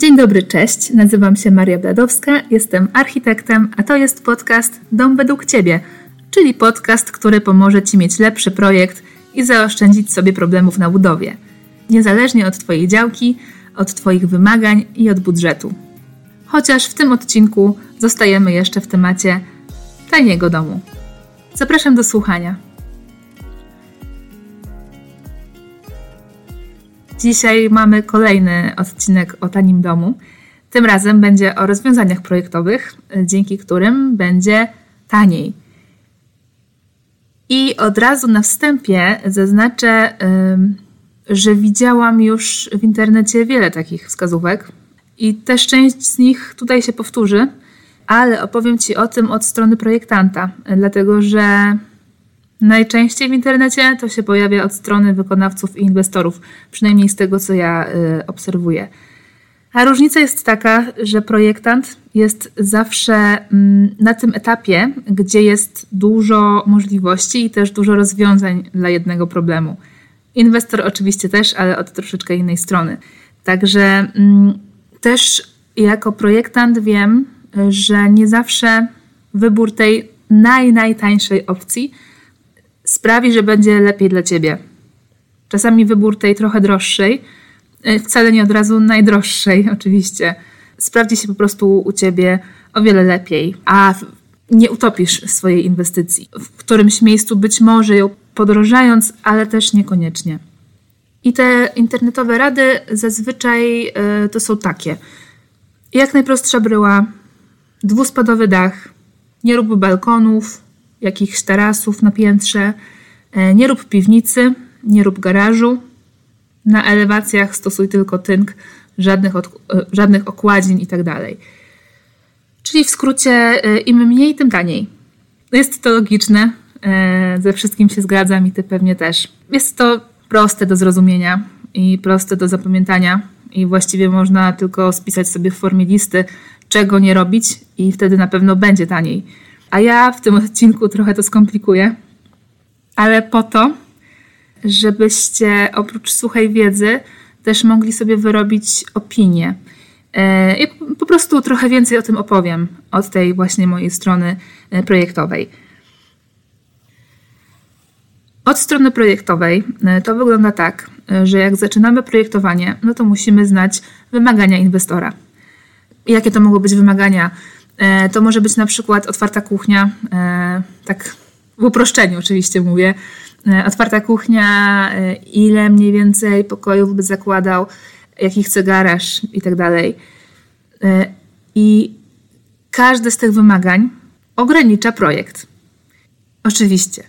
Dzień dobry, cześć. Nazywam się Maria Bladowska, jestem architektem, a to jest podcast Dom według Ciebie, czyli podcast, który pomoże Ci mieć lepszy projekt i zaoszczędzić sobie problemów na budowie, niezależnie od Twojej działki, od Twoich wymagań i od budżetu. Chociaż w tym odcinku zostajemy jeszcze w temacie taniego domu. Zapraszam do słuchania. Dzisiaj mamy kolejny odcinek o tanim domu. Tym razem będzie o rozwiązaniach projektowych, dzięki którym będzie taniej. I od razu na wstępie zaznaczę, że widziałam już w internecie wiele takich wskazówek i też część z nich tutaj się powtórzy, ale opowiem Ci o tym od strony projektanta, dlatego że Najczęściej w internecie to się pojawia od strony wykonawców i inwestorów, przynajmniej z tego, co ja y, obserwuję. A różnica jest taka, że projektant jest zawsze mm, na tym etapie, gdzie jest dużo możliwości i też dużo rozwiązań dla jednego problemu. Inwestor oczywiście też, ale od troszeczkę innej strony. Także mm, też jako projektant wiem, że nie zawsze wybór tej naj, najtańszej opcji sprawi, że będzie lepiej dla ciebie. Czasami wybór tej trochę droższej, e, wcale nie od razu najdroższej, oczywiście, sprawdzi się po prostu u ciebie o wiele lepiej, a nie utopisz swojej inwestycji. W którymś miejscu być może ją podrożając, ale też niekoniecznie. I te internetowe rady zazwyczaj e, to są takie. Jak najprostsza bryła, dwuspadowy dach, nie rób balkonów, jakichś tarasów na piętrze. E, nie rób piwnicy, nie rób garażu. Na elewacjach stosuj tylko tynk, żadnych, od, e, żadnych okładzin itd. Tak Czyli w skrócie, e, im mniej, tym taniej. Jest to logiczne, ze wszystkim się zgadzam i ty pewnie też. Jest to proste do zrozumienia i proste do zapamiętania i właściwie można tylko spisać sobie w formie listy, czego nie robić i wtedy na pewno będzie taniej. A ja w tym odcinku trochę to skomplikuję, ale po to, żebyście oprócz suchej wiedzy też mogli sobie wyrobić opinię. E, I po prostu trochę więcej o tym opowiem od tej właśnie mojej strony e, projektowej. Od strony projektowej e, to wygląda tak, że jak zaczynamy projektowanie, no to musimy znać wymagania inwestora. Jakie to mogą być wymagania to może być na przykład otwarta kuchnia, e, tak w uproszczeniu oczywiście mówię. E, otwarta kuchnia, ile mniej więcej pokojów by zakładał, jaki chce garaż i tak dalej. I każde z tych wymagań ogranicza projekt. Oczywiście.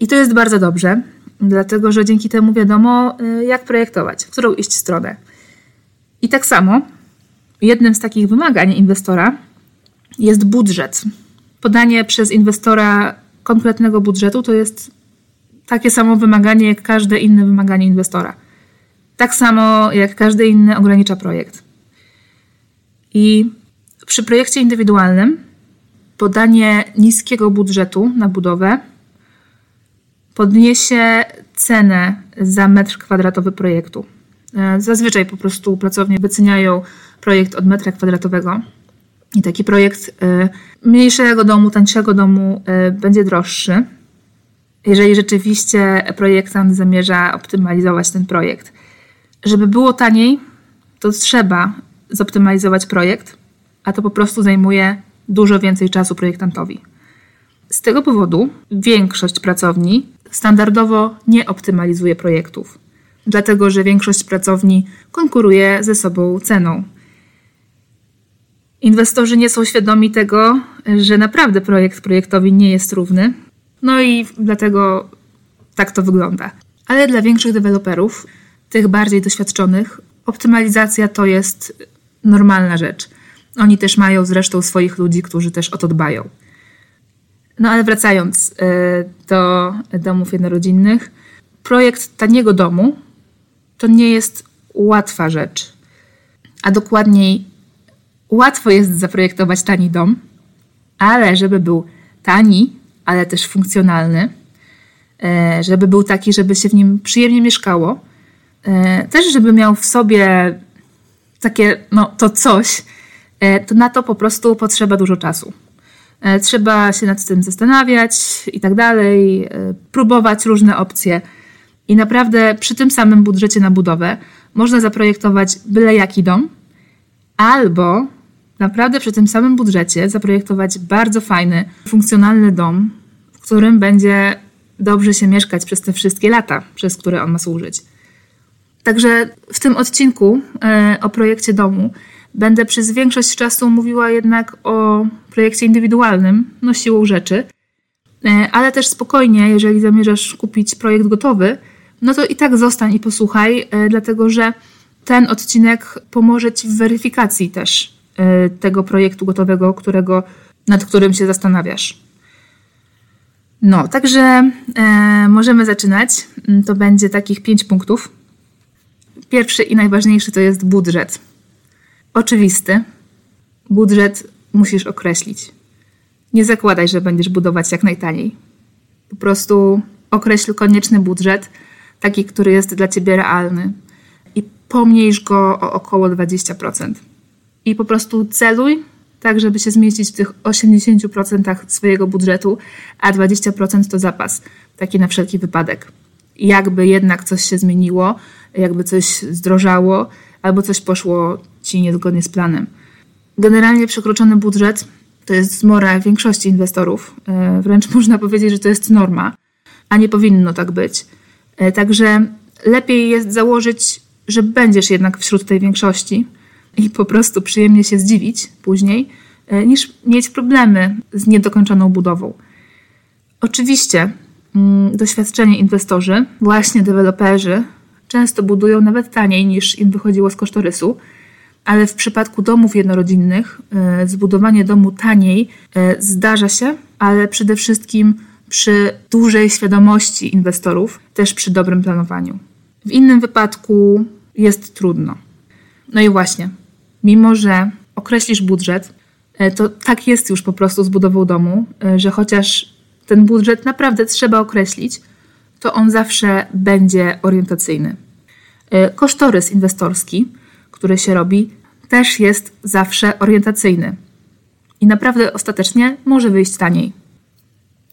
I to jest bardzo dobrze, dlatego że dzięki temu wiadomo, jak projektować, w którą iść stronę. I tak samo jednym z takich wymagań inwestora jest budżet. Podanie przez inwestora konkretnego budżetu to jest takie samo wymaganie jak każde inne wymaganie inwestora. Tak samo jak każdy inny ogranicza projekt. I przy projekcie indywidualnym podanie niskiego budżetu na budowę podniesie cenę za metr kwadratowy projektu. E, zazwyczaj po prostu pracownie wyceniają projekt od metra kwadratowego i taki projekt y, mniejszego domu, tańszego domu y, będzie droższy, jeżeli rzeczywiście projektant zamierza optymalizować ten projekt. Żeby było taniej, to trzeba zoptymalizować projekt, a to po prostu zajmuje dużo więcej czasu projektantowi. Z tego powodu większość pracowni standardowo nie optymalizuje projektów, dlatego że większość pracowni konkuruje ze sobą ceną. Inwestorzy nie są świadomi tego, że naprawdę projekt projektowi nie jest równy. No i dlatego tak to wygląda. Ale dla większych deweloperów, tych bardziej doświadczonych, optymalizacja to jest normalna rzecz. Oni też mają zresztą swoich ludzi, którzy też o to dbają. No ale wracając e, do domów jednorodzinnych, projekt taniego domu to nie jest łatwa rzecz, a dokładniej Łatwo jest zaprojektować tani dom, ale żeby był tani, ale też funkcjonalny, e, żeby był taki, żeby się w nim przyjemnie mieszkało, e, też żeby miał w sobie takie, no to coś, e, to na to po prostu potrzeba dużo czasu. Trzeba się nad tym zastanawiać i tak dalej, próbować różne opcje. I naprawdę przy tym samym budżecie na budowę można zaprojektować byle jaki dom, albo naprawdę przy tym samym budżecie zaprojektować bardzo fajny, funkcjonalny dom, w którym będzie dobrze się mieszkać przez te wszystkie lata, przez które on ma służyć. Także w tym odcinku e, o projekcie domu będę przez większość czasu mówiła jednak o projekcie indywidualnym, no siłą rzeczy, e, ale też spokojnie, jeżeli zamierzasz kupić projekt gotowy, no to i tak zostań i posłuchaj, e, dlatego że ten odcinek pomoże Ci w weryfikacji też tego projektu gotowego, którego, nad którym się zastanawiasz. No, także e, możemy zaczynać. To będzie takich pięć punktów. Pierwszy i najważniejszy to jest budżet. Oczywisty. Budżet musisz określić. Nie zakładaj, że będziesz budować jak najtaniej. Po prostu określ konieczny budżet, taki, który jest dla ciebie realny i pomniejsz go o około 20%. I po prostu celuj, tak żeby się zmieścić w tych 80% swojego budżetu, a 20% to zapas, taki na wszelki wypadek. Jakby jednak coś się zmieniło, jakby coś zdrożało, albo coś poszło ci niezgodnie z planem. Generalnie przekroczony budżet to jest zmora większości inwestorów. E, wręcz można powiedzieć, że to jest norma, a nie powinno tak być. E, także lepiej jest założyć, że będziesz jednak wśród tej większości i po prostu przyjemnie się zdziwić później, e, niż mieć problemy z niedokończoną budową. Oczywiście mm, doświadczeni inwestorzy, właśnie deweloperzy, często budują nawet taniej niż im wychodziło z kosztorysu, ale w przypadku domów jednorodzinnych e, zbudowanie domu taniej e, zdarza się, ale przede wszystkim przy dużej świadomości inwestorów, też przy dobrym planowaniu. W innym wypadku jest trudno. No i właśnie, mimo że określisz budżet, e, to tak jest już po prostu z budową domu, że chociaż ten budżet naprawdę trzeba określić, to on zawsze będzie orientacyjny. E, kosztorys inwestorski, który się robi, też jest zawsze orientacyjny. I naprawdę ostatecznie może wyjść taniej,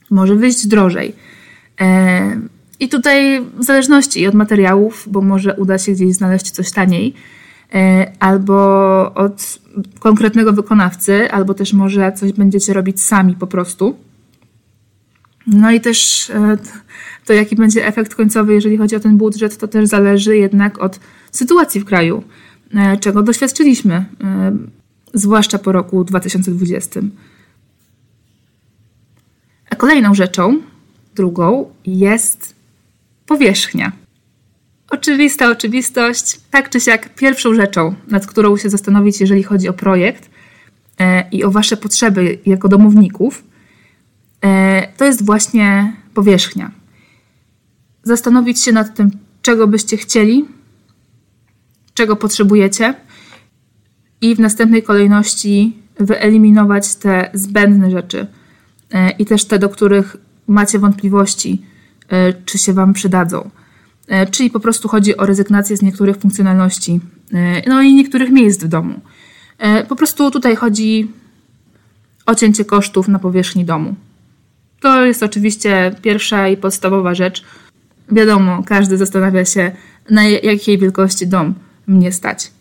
może wyjść drożej. E, I tutaj w zależności od materiałów, bo może uda się gdzieś znaleźć coś taniej, e, albo od konkretnego wykonawcy, albo też może coś będziecie robić sami po prostu. No i też to jaki będzie efekt końcowy, jeżeli chodzi o ten budżet, to też zależy jednak od sytuacji w kraju, e, czego doświadczyliśmy, e, zwłaszcza po roku 2020. A kolejną rzeczą, drugą, jest powierzchnia. Oczywista oczywistość, tak czy siak pierwszą rzeczą, nad którą się zastanowić, jeżeli chodzi o projekt e, i o Wasze potrzeby jako domowników, to jest właśnie powierzchnia zastanowić się nad tym, czego byście chcieli, czego potrzebujecie i w następnej kolejności wyeliminować te zbędne rzeczy e, i też te, do których macie wątpliwości, e, czy się Wam przydadzą. E, czyli po prostu chodzi o rezygnację z niektórych funkcjonalności, no i niektórych miejsc w domu. Po prostu tutaj chodzi o cięcie kosztów na powierzchni domu. To jest oczywiście pierwsza i podstawowa rzecz, Wiadomo, każdy zastanawia się, na jakiej wielkości dom mnie stać.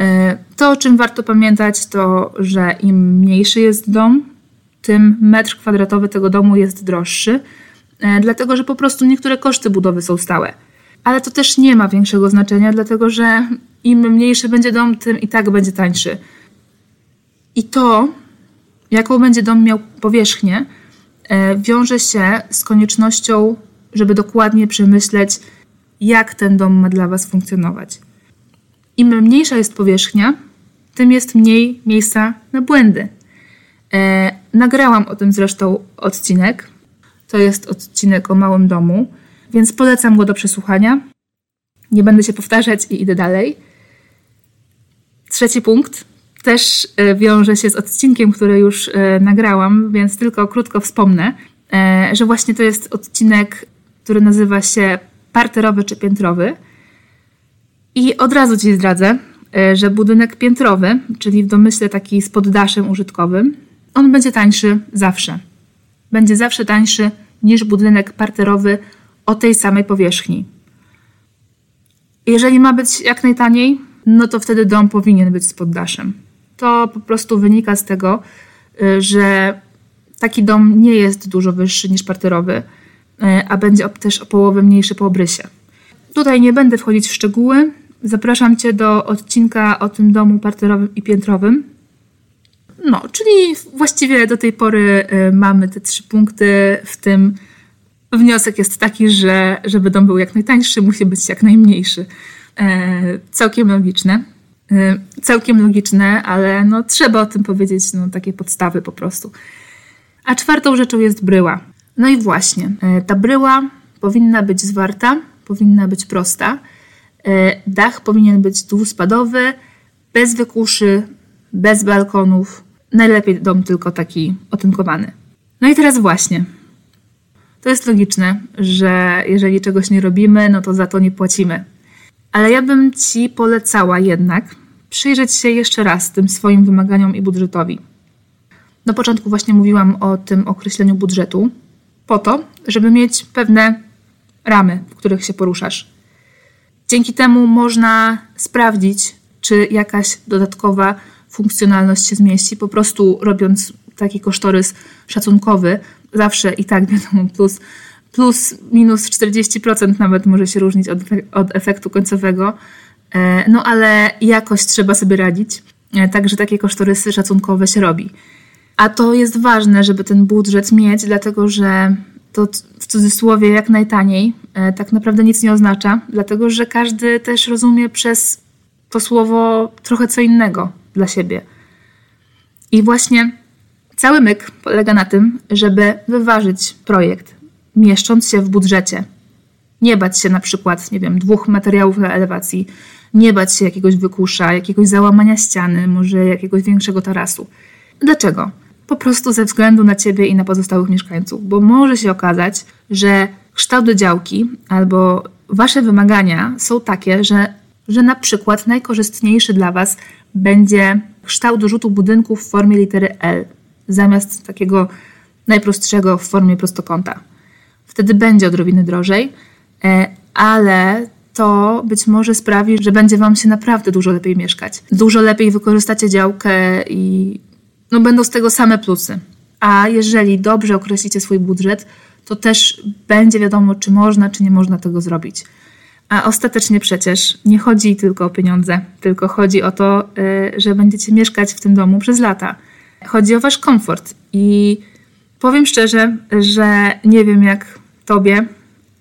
E, to, o czym warto pamiętać, to, że im mniejszy jest dom, tym metr kwadratowy tego domu jest droższy, e, dlatego że po prostu niektóre koszty budowy są stałe. Ale to też nie ma większego znaczenia, dlatego że im mniejszy będzie dom, tym i tak będzie tańszy. I to, jaką będzie dom miał powierzchnię, E, wiąże się z koniecznością, żeby dokładnie przemyśleć, jak ten dom ma dla Was funkcjonować. Im mniejsza jest powierzchnia, tym jest mniej miejsca na błędy. E, nagrałam o tym zresztą odcinek. To jest odcinek o małym domu, więc polecam go do przesłuchania. Nie będę się powtarzać i idę dalej. Trzeci punkt też e, wiąże się z odcinkiem, który już e, nagrałam, więc tylko krótko wspomnę, e, że właśnie to jest odcinek, który nazywa się parterowy czy piętrowy. I od razu Ci zdradzę, że budynek piętrowy, czyli w domyśle taki z poddaszem użytkowym, on będzie tańszy zawsze. Będzie zawsze tańszy niż budynek parterowy o tej samej powierzchni. Jeżeli ma być jak najtaniej, no to wtedy dom powinien być z poddaszem. To po prostu wynika z tego, y, że taki dom nie jest dużo wyższy niż parterowy, y, a będzie też o połowę mniejszy po obrysie. Tutaj nie będę wchodzić w szczegóły. Zapraszam Cię do odcinka o tym domu parterowym i piętrowym. No, czyli właściwie do tej pory y, mamy te trzy punkty, w tym wniosek jest taki, że żeby dom był jak najtańszy, musi być jak najmniejszy. E, całkiem logiczne. E, całkiem logiczne, ale no, trzeba o tym powiedzieć, no, takie podstawy po prostu. A czwartą rzeczą jest bryła. No i właśnie, e, ta bryła powinna być zwarta, powinna być prosta. Dach powinien być dwuspadowy, bez wykuszy, bez balkonów. Najlepiej dom tylko taki otynkowany. No i teraz właśnie. To jest logiczne, że jeżeli czegoś nie robimy, no to za to nie płacimy. Ale ja bym Ci polecała jednak przyjrzeć się jeszcze raz tym swoim wymaganiom i budżetowi. Na początku właśnie mówiłam o tym określeniu budżetu, po to, żeby mieć pewne ramy, w których się poruszasz. Dzięki temu można sprawdzić, czy jakaś dodatkowa funkcjonalność się zmieści, po prostu robiąc taki kosztorys szacunkowy, zawsze i tak wiadomo, plus plus minus 40% nawet może się różnić od, od efektu końcowego. E, no ale jakoś trzeba sobie radzić, e, także takie kosztorysy szacunkowe się robi. A to jest ważne, żeby ten budżet mieć, dlatego że to w cudzysłowie jak najtaniej e, tak naprawdę nic nie oznacza, dlatego że każdy też rozumie przez to słowo trochę co innego dla siebie. I właśnie cały myk polega na tym, żeby wyważyć projekt, mieszcząc się w budżecie. Nie bać się na przykład, nie wiem, dwóch materiałów na elewacji, nie bać się jakiegoś wykusza, jakiegoś załamania ściany, może jakiegoś większego tarasu. Dlaczego? Po prostu ze względu na ciebie i na pozostałych mieszkańców, bo może się okazać, że kształt działki albo wasze wymagania są takie, że, że na przykład najkorzystniejszy dla was będzie kształt rzutu budynku w formie litery L zamiast takiego najprostszego w formie prostokąta wtedy będzie odrobiny drożej, e, ale to być może sprawi, że będzie Wam się naprawdę dużo lepiej mieszkać. Dużo lepiej wykorzystacie działkę i no, będą z tego same plusy. A jeżeli dobrze określicie swój budżet, to też będzie wiadomo, czy można, czy nie można tego zrobić. A ostatecznie przecież nie chodzi tylko o pieniądze, tylko chodzi o to, e, że będziecie mieszkać w tym domu przez lata. Chodzi o wasz komfort. I powiem szczerze, że nie wiem jak tobie,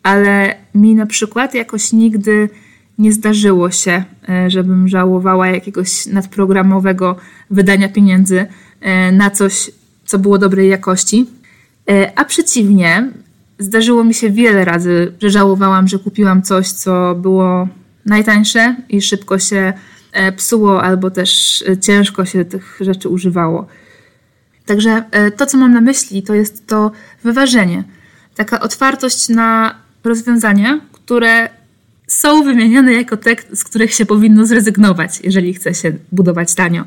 ale mi na przykład jakoś nigdy nie zdarzyło się, e, żebym żałowała jakiegoś nadprogramowego wydania pieniędzy e, na coś, co było dobrej jakości. A przeciwnie, zdarzyło mi się wiele razy, że żałowałam, że kupiłam coś, co było najtańsze i szybko się psuło, albo też ciężko się tych rzeczy używało. Także to, co mam na myśli, to jest to wyważenie taka otwartość na rozwiązania, które są wymieniane jako te, z których się powinno zrezygnować, jeżeli chce się budować tanio.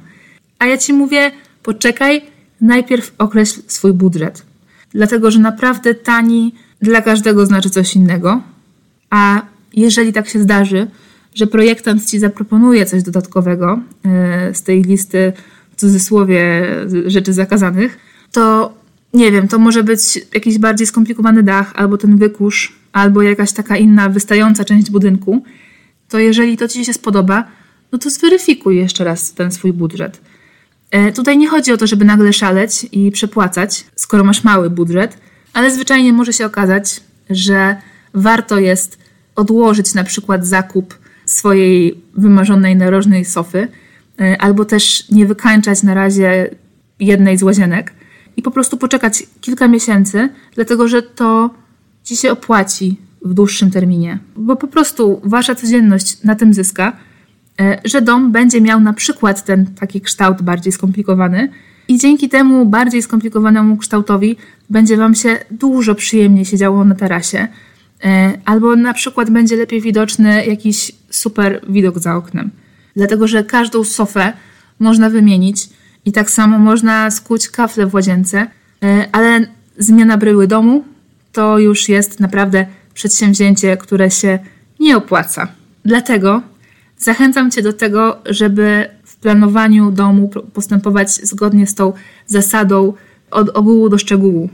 A ja ci mówię, poczekaj, najpierw określ swój budżet. Dlatego, że naprawdę tani dla każdego znaczy coś innego. A jeżeli tak się zdarzy, że projektant ci zaproponuje coś dodatkowego yy, z tej listy w cudzysłowie rzeczy zakazanych, to nie wiem, to może być jakiś bardziej skomplikowany dach, albo ten wykusz, albo jakaś taka inna wystająca część budynku, to jeżeli to Ci się spodoba, no to zweryfikuj jeszcze raz ten swój budżet. E, tutaj nie chodzi o to, żeby nagle szaleć i przepłacać, skoro masz mały budżet, ale zwyczajnie może się okazać, że warto jest odłożyć na przykład zakup swojej wymarzonej narożnej sofy, e, albo też nie wykańczać na razie jednej z łazienek, i po prostu poczekać kilka miesięcy, dlatego że to ci się opłaci w dłuższym terminie, bo po prostu wasza codzienność na tym zyska, że dom będzie miał na przykład ten taki kształt bardziej skomplikowany i dzięki temu bardziej skomplikowanemu kształtowi będzie wam się dużo przyjemniej siedziało na tarasie, e, albo na przykład będzie lepiej widoczny jakiś super widok za oknem. Dlatego, że każdą sofę można wymienić i tak samo można skuć kafle w łazience, e, ale zmiana bryły domu to już jest naprawdę przedsięwzięcie, które się nie opłaca. Dlatego zachęcam Cię do tego, żeby w planowaniu domu postępować zgodnie z tą zasadą od ogółu do szczegółu.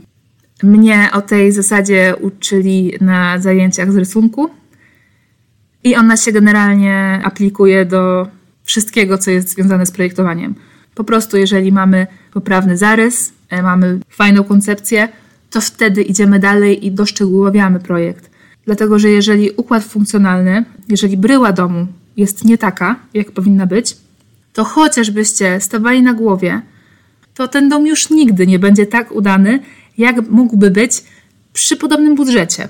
Mnie o tej zasadzie uczyli na zajęciach z rysunku i ona się generalnie aplikuje do wszystkiego, co jest związane z projektowaniem. Po prostu, jeżeli mamy poprawny zarys, e, mamy fajną koncepcję, to wtedy idziemy dalej i doszczegółowiamy projekt. Dlatego, że jeżeli układ funkcjonalny, jeżeli bryła domu jest nie taka, jak powinna być, to chociażbyście stawali na głowie, to ten dom już nigdy nie będzie tak udany, jak mógłby być przy podobnym budżecie.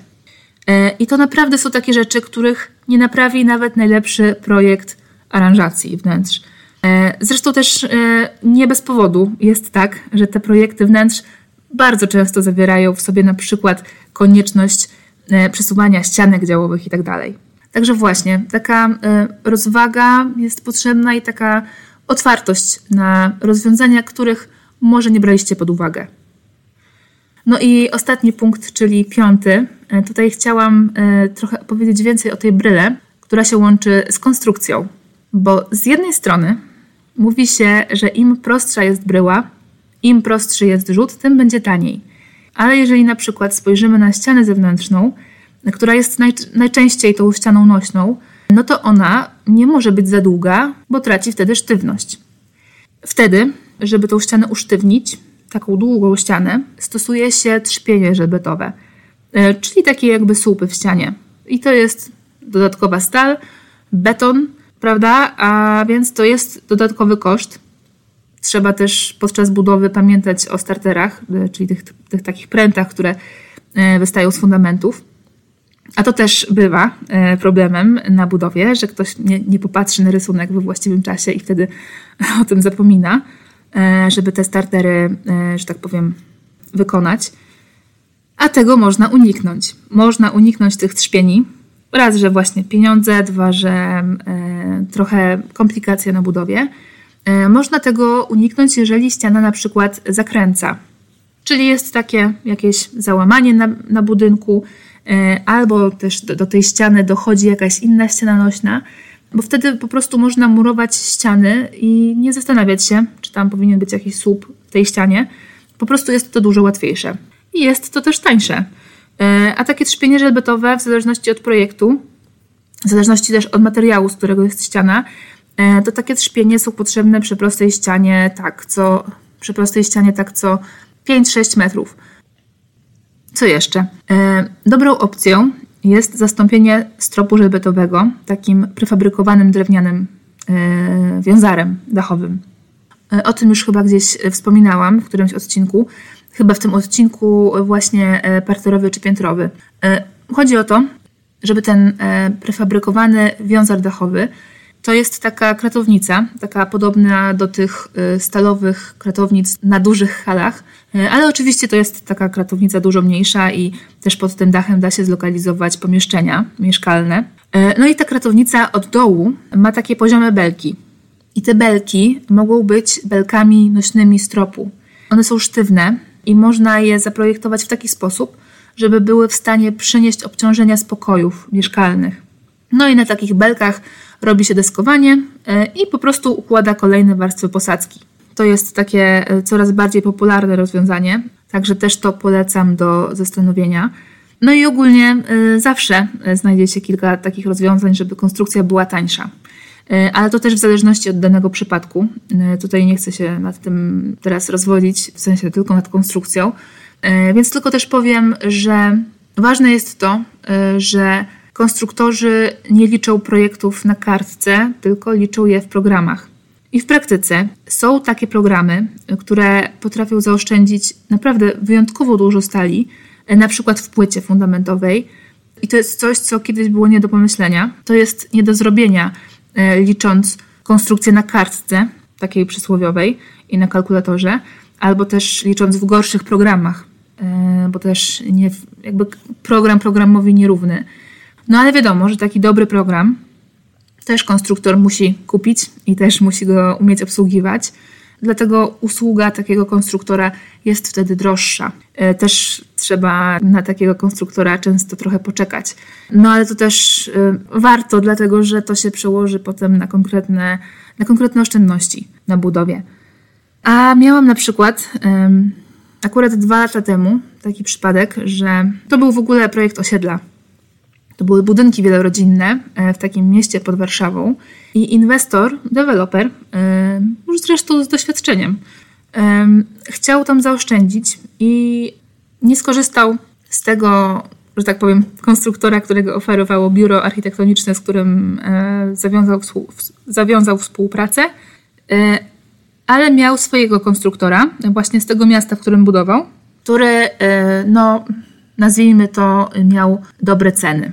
E, I to naprawdę są takie rzeczy, których nie naprawi nawet najlepszy projekt aranżacji wnętrz. E, zresztą też e, nie bez powodu jest tak, że te projekty wnętrz bardzo często zawierają w sobie na przykład konieczność przesuwania ścianek działowych itd. Tak Także właśnie, taka rozwaga jest potrzebna i taka otwartość na rozwiązania, których może nie braliście pod uwagę. No i ostatni punkt, czyli piąty. E, tutaj chciałam e, trochę powiedzieć więcej o tej bryle, która się łączy z konstrukcją. Bo z jednej strony mówi się, że im prostsza jest bryła, im prostszy jest rzut, tym będzie taniej. Ale jeżeli na przykład spojrzymy na ścianę zewnętrzną, która jest naj, najczęściej tą ścianą nośną, no to ona nie może być za długa, bo traci wtedy sztywność. Wtedy, żeby tą ścianę usztywnić, taką długą ścianę, stosuje się trzpienie żelbetowe, e, czyli takie jakby słupy w ścianie. I to jest dodatkowa stal, beton, prawda? A więc to jest dodatkowy koszt. Trzeba też podczas budowy pamiętać o starterach, e, czyli tych, tych takich prętach, które e, wystają z fundamentów. A to też bywa problemem na budowie, że ktoś nie, nie popatrzy na rysunek we właściwym czasie i wtedy o tym zapomina. E, żeby te startery, e, że tak powiem, wykonać. A tego można uniknąć. Można uniknąć tych trzpieni. Raz, że właśnie pieniądze, dwa, że e, trochę komplikacje na budowie. Można tego uniknąć, jeżeli ściana na przykład zakręca. Czyli jest takie jakieś załamanie na, na budynku, albo też do, do tej ściany dochodzi jakaś inna ściana nośna, bo wtedy po prostu można murować ściany i nie zastanawiać się, czy tam powinien być jakiś słup w tej ścianie. Po prostu jest to dużo łatwiejsze. I jest to też tańsze. E, a takie trzpienie żelbetowe, w zależności od projektu, w zależności też od materiału, z którego jest ściana, e, to takie trzpienie są potrzebne przy prostej ścianie tak co, przy prostej ścianie tak co 5-6 metrów. Co jeszcze? E, dobrą opcją jest zastąpienie stropu żelbetowego takim prefabrykowanym drewnianym e, wiązarem dachowym. E, o tym już chyba gdzieś wspominałam w którymś odcinku, chyba w tym odcinku właśnie parterowy czy piętrowy. Chodzi o to, żeby ten prefabrykowany wiązar dachowy to jest taka kratownica, taka podobna do tych y, stalowych kratownic na dużych halach, y, ale oczywiście to jest taka kratownica dużo mniejsza i też pod tym dachem da się zlokalizować pomieszczenia mieszkalne. Y, no i ta kratownica od dołu ma takie poziome belki. I te belki mogą być belkami nośnymi stropu. One są sztywne i można je zaprojektować w taki sposób, żeby były w stanie przynieść obciążenia z pokojów mieszkalnych. No i na takich belkach robi się deskowanie e, i po prostu układa kolejne warstwy posadzki. To jest takie e, coraz bardziej popularne rozwiązanie, także też to polecam do zastanowienia. No i ogólnie e, zawsze znajdzie się kilka takich rozwiązań, żeby konstrukcja była tańsza. Ale to też w zależności od danego przypadku. Tutaj nie chcę się nad tym teraz rozwodzić, w sensie tylko nad konstrukcją. Więc tylko też powiem, że ważne jest to, że konstruktorzy nie liczą projektów na kartce, tylko liczą je w programach. I w praktyce są takie programy, które potrafią zaoszczędzić naprawdę wyjątkowo dużo stali, na przykład w płycie fundamentowej. I to jest coś, co kiedyś było nie do pomyślenia. To jest nie do zrobienia, e, licząc konstrukcję na kartce, takiej przysłowiowej i na kalkulatorze, albo też licząc w gorszych programach, e, bo też nie, jakby program programowi nierówny no ale wiadomo, że taki dobry program też konstruktor musi kupić i też musi go umieć obsługiwać. Dlatego usługa takiego konstruktora jest wtedy droższa. E, też trzeba na takiego konstruktora często trochę poczekać. No ale to też e, warto, dlatego że to się przełoży potem na konkretne, na konkretne oszczędności na budowie. A miałam na przykład akurat dwa lata temu taki przypadek, że to był w ogóle projekt osiedla. To były budynki wielorodzinne e, w takim mieście pod Warszawą i inwestor, deweloper, e, już zresztą z doświadczeniem, e, chciał tam zaoszczędzić i nie skorzystał z tego, że tak powiem, konstruktora, którego oferowało biuro architektoniczne, z którym zawiązał, zawiązał współpracę, ale miał swojego konstruktora, właśnie z tego miasta, w którym budował, który, no, nazwijmy to, miał dobre ceny.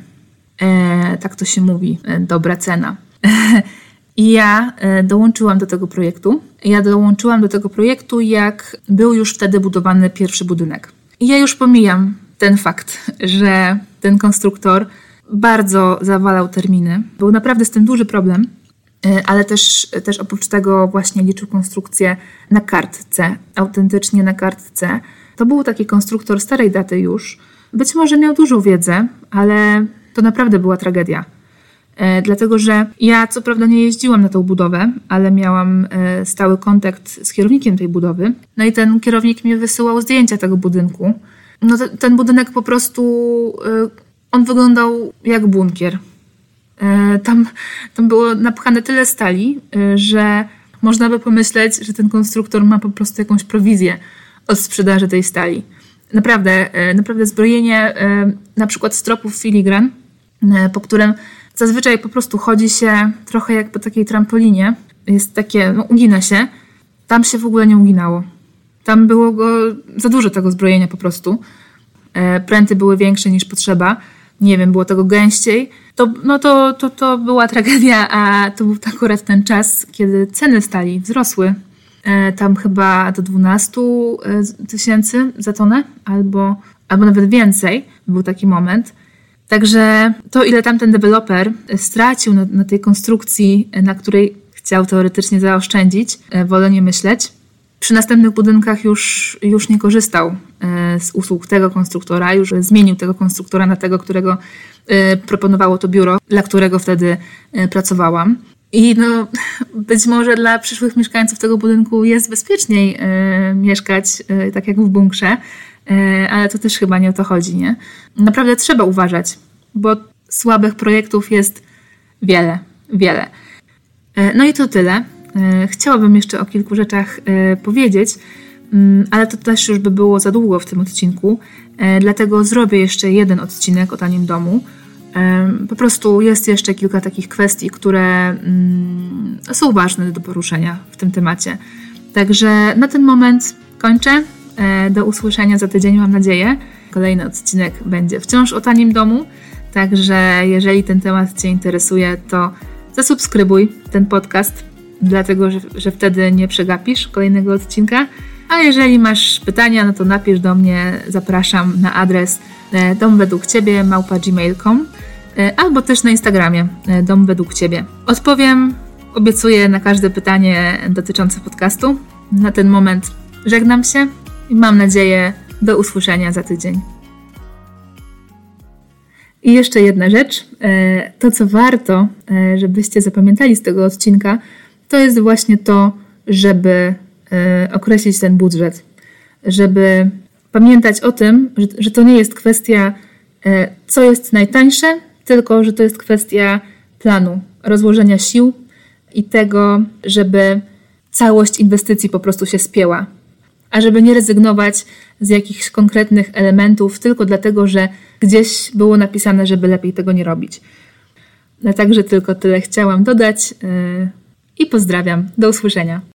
E, tak to się mówi, e, dobra cena. I ja e, dołączyłam do tego projektu. Ja dołączyłam do tego projektu, jak był już wtedy budowany pierwszy budynek. I ja już pomijam ten fakt, że ten konstruktor bardzo zawalał terminy. Był naprawdę z tym duży problem, ale też, też oprócz tego właśnie liczył konstrukcję na kartce, autentycznie na kartce. To był taki konstruktor starej daty już. Być może miał dużą wiedzę, ale to naprawdę była tragedia. E, dlatego, że ja co prawda nie jeździłam na tą budowę, ale miałam e, stały kontakt z kierownikiem tej budowy. No i ten kierownik mi wysyłał zdjęcia tego budynku. No te, ten budynek po prostu, e, on wyglądał jak bunkier. Tam, tam było napchane tyle stali, że można by pomyśleć, że ten konstruktor ma po prostu jakąś prowizję od sprzedaży tej stali. Naprawdę, naprawdę zbrojenie na przykład stropów filigran po którym zazwyczaj po prostu chodzi się trochę jak po takiej trampolinie. Jest takie, no ugina się. Tam się w ogóle nie uginało. Tam było go za dużo tego zbrojenia po prostu. E, pręty były większe niż potrzeba. Nie wiem, było tego gęściej. To, no to, to, to była tragedia, a to był akurat ten czas, kiedy ceny stali wzrosły. E, tam chyba do 12 tysięcy za tonę, albo, albo nawet więcej. Był taki moment. Także to, ile tamten deweloper stracił na, na tej konstrukcji, na której chciał teoretycznie zaoszczędzić, e, wolę nie myśleć. Przy następnych budynkach już, już nie korzystał e, z usług tego konstruktora, już zmienił tego konstruktora na tego, którego e, proponowało to biuro, dla którego wtedy pracowałam. I no, być może dla przyszłych mieszkańców tego budynku jest bezpieczniej mieszkać tak jak w bunkrze, ale to też chyba nie o to chodzi, nie? Naprawdę trzeba uważać, bo słabych projektów jest wiele, wiele. E, no i to tyle. E, chciałabym jeszcze o kilku rzeczach powiedzieć, mm, ale to też już by było za długo w tym odcinku, dlatego zrobię jeszcze jeden odcinek o tanim domu. Po prostu jest jeszcze kilka takich kwestii, które mm, są ważne do poruszenia w tym temacie. Także na ten moment kończę. E, do usłyszenia za tydzień, mam nadzieję. Kolejny odcinek będzie wciąż o tanim domu, także jeżeli ten temat Cię interesuje, to zasubskrybuj ten podcast, dlatego że, że wtedy nie przegapisz kolejnego odcinka. A jeżeli masz pytania, no to napisz do mnie, zapraszam na adres e, dom według Ciebie małpa.gmail.com e, albo też na Instagramie dom według Ciebie. Odpowiem, obiecuję na każde pytanie dotyczące podcastu. Na ten moment żegnam się i mam nadzieję do usłyszenia za tydzień. I jeszcze jedna rzecz. E, to, co warto, e, żebyście zapamiętali z tego odcinka, to jest właśnie to, żeby e, określić ten budżet. Żeby pamiętać o tym, że, że to nie jest kwestia, co jest najtańsze, tylko że to jest kwestia planu, rozłożenia sił i tego, żeby całość inwestycji po prostu się spięła a żeby nie rezygnować z jakichś konkretnych elementów tylko dlatego, że gdzieś było napisane, żeby lepiej tego nie robić. No, także tylko tyle chciałam dodać yy, i pozdrawiam. Do usłyszenia.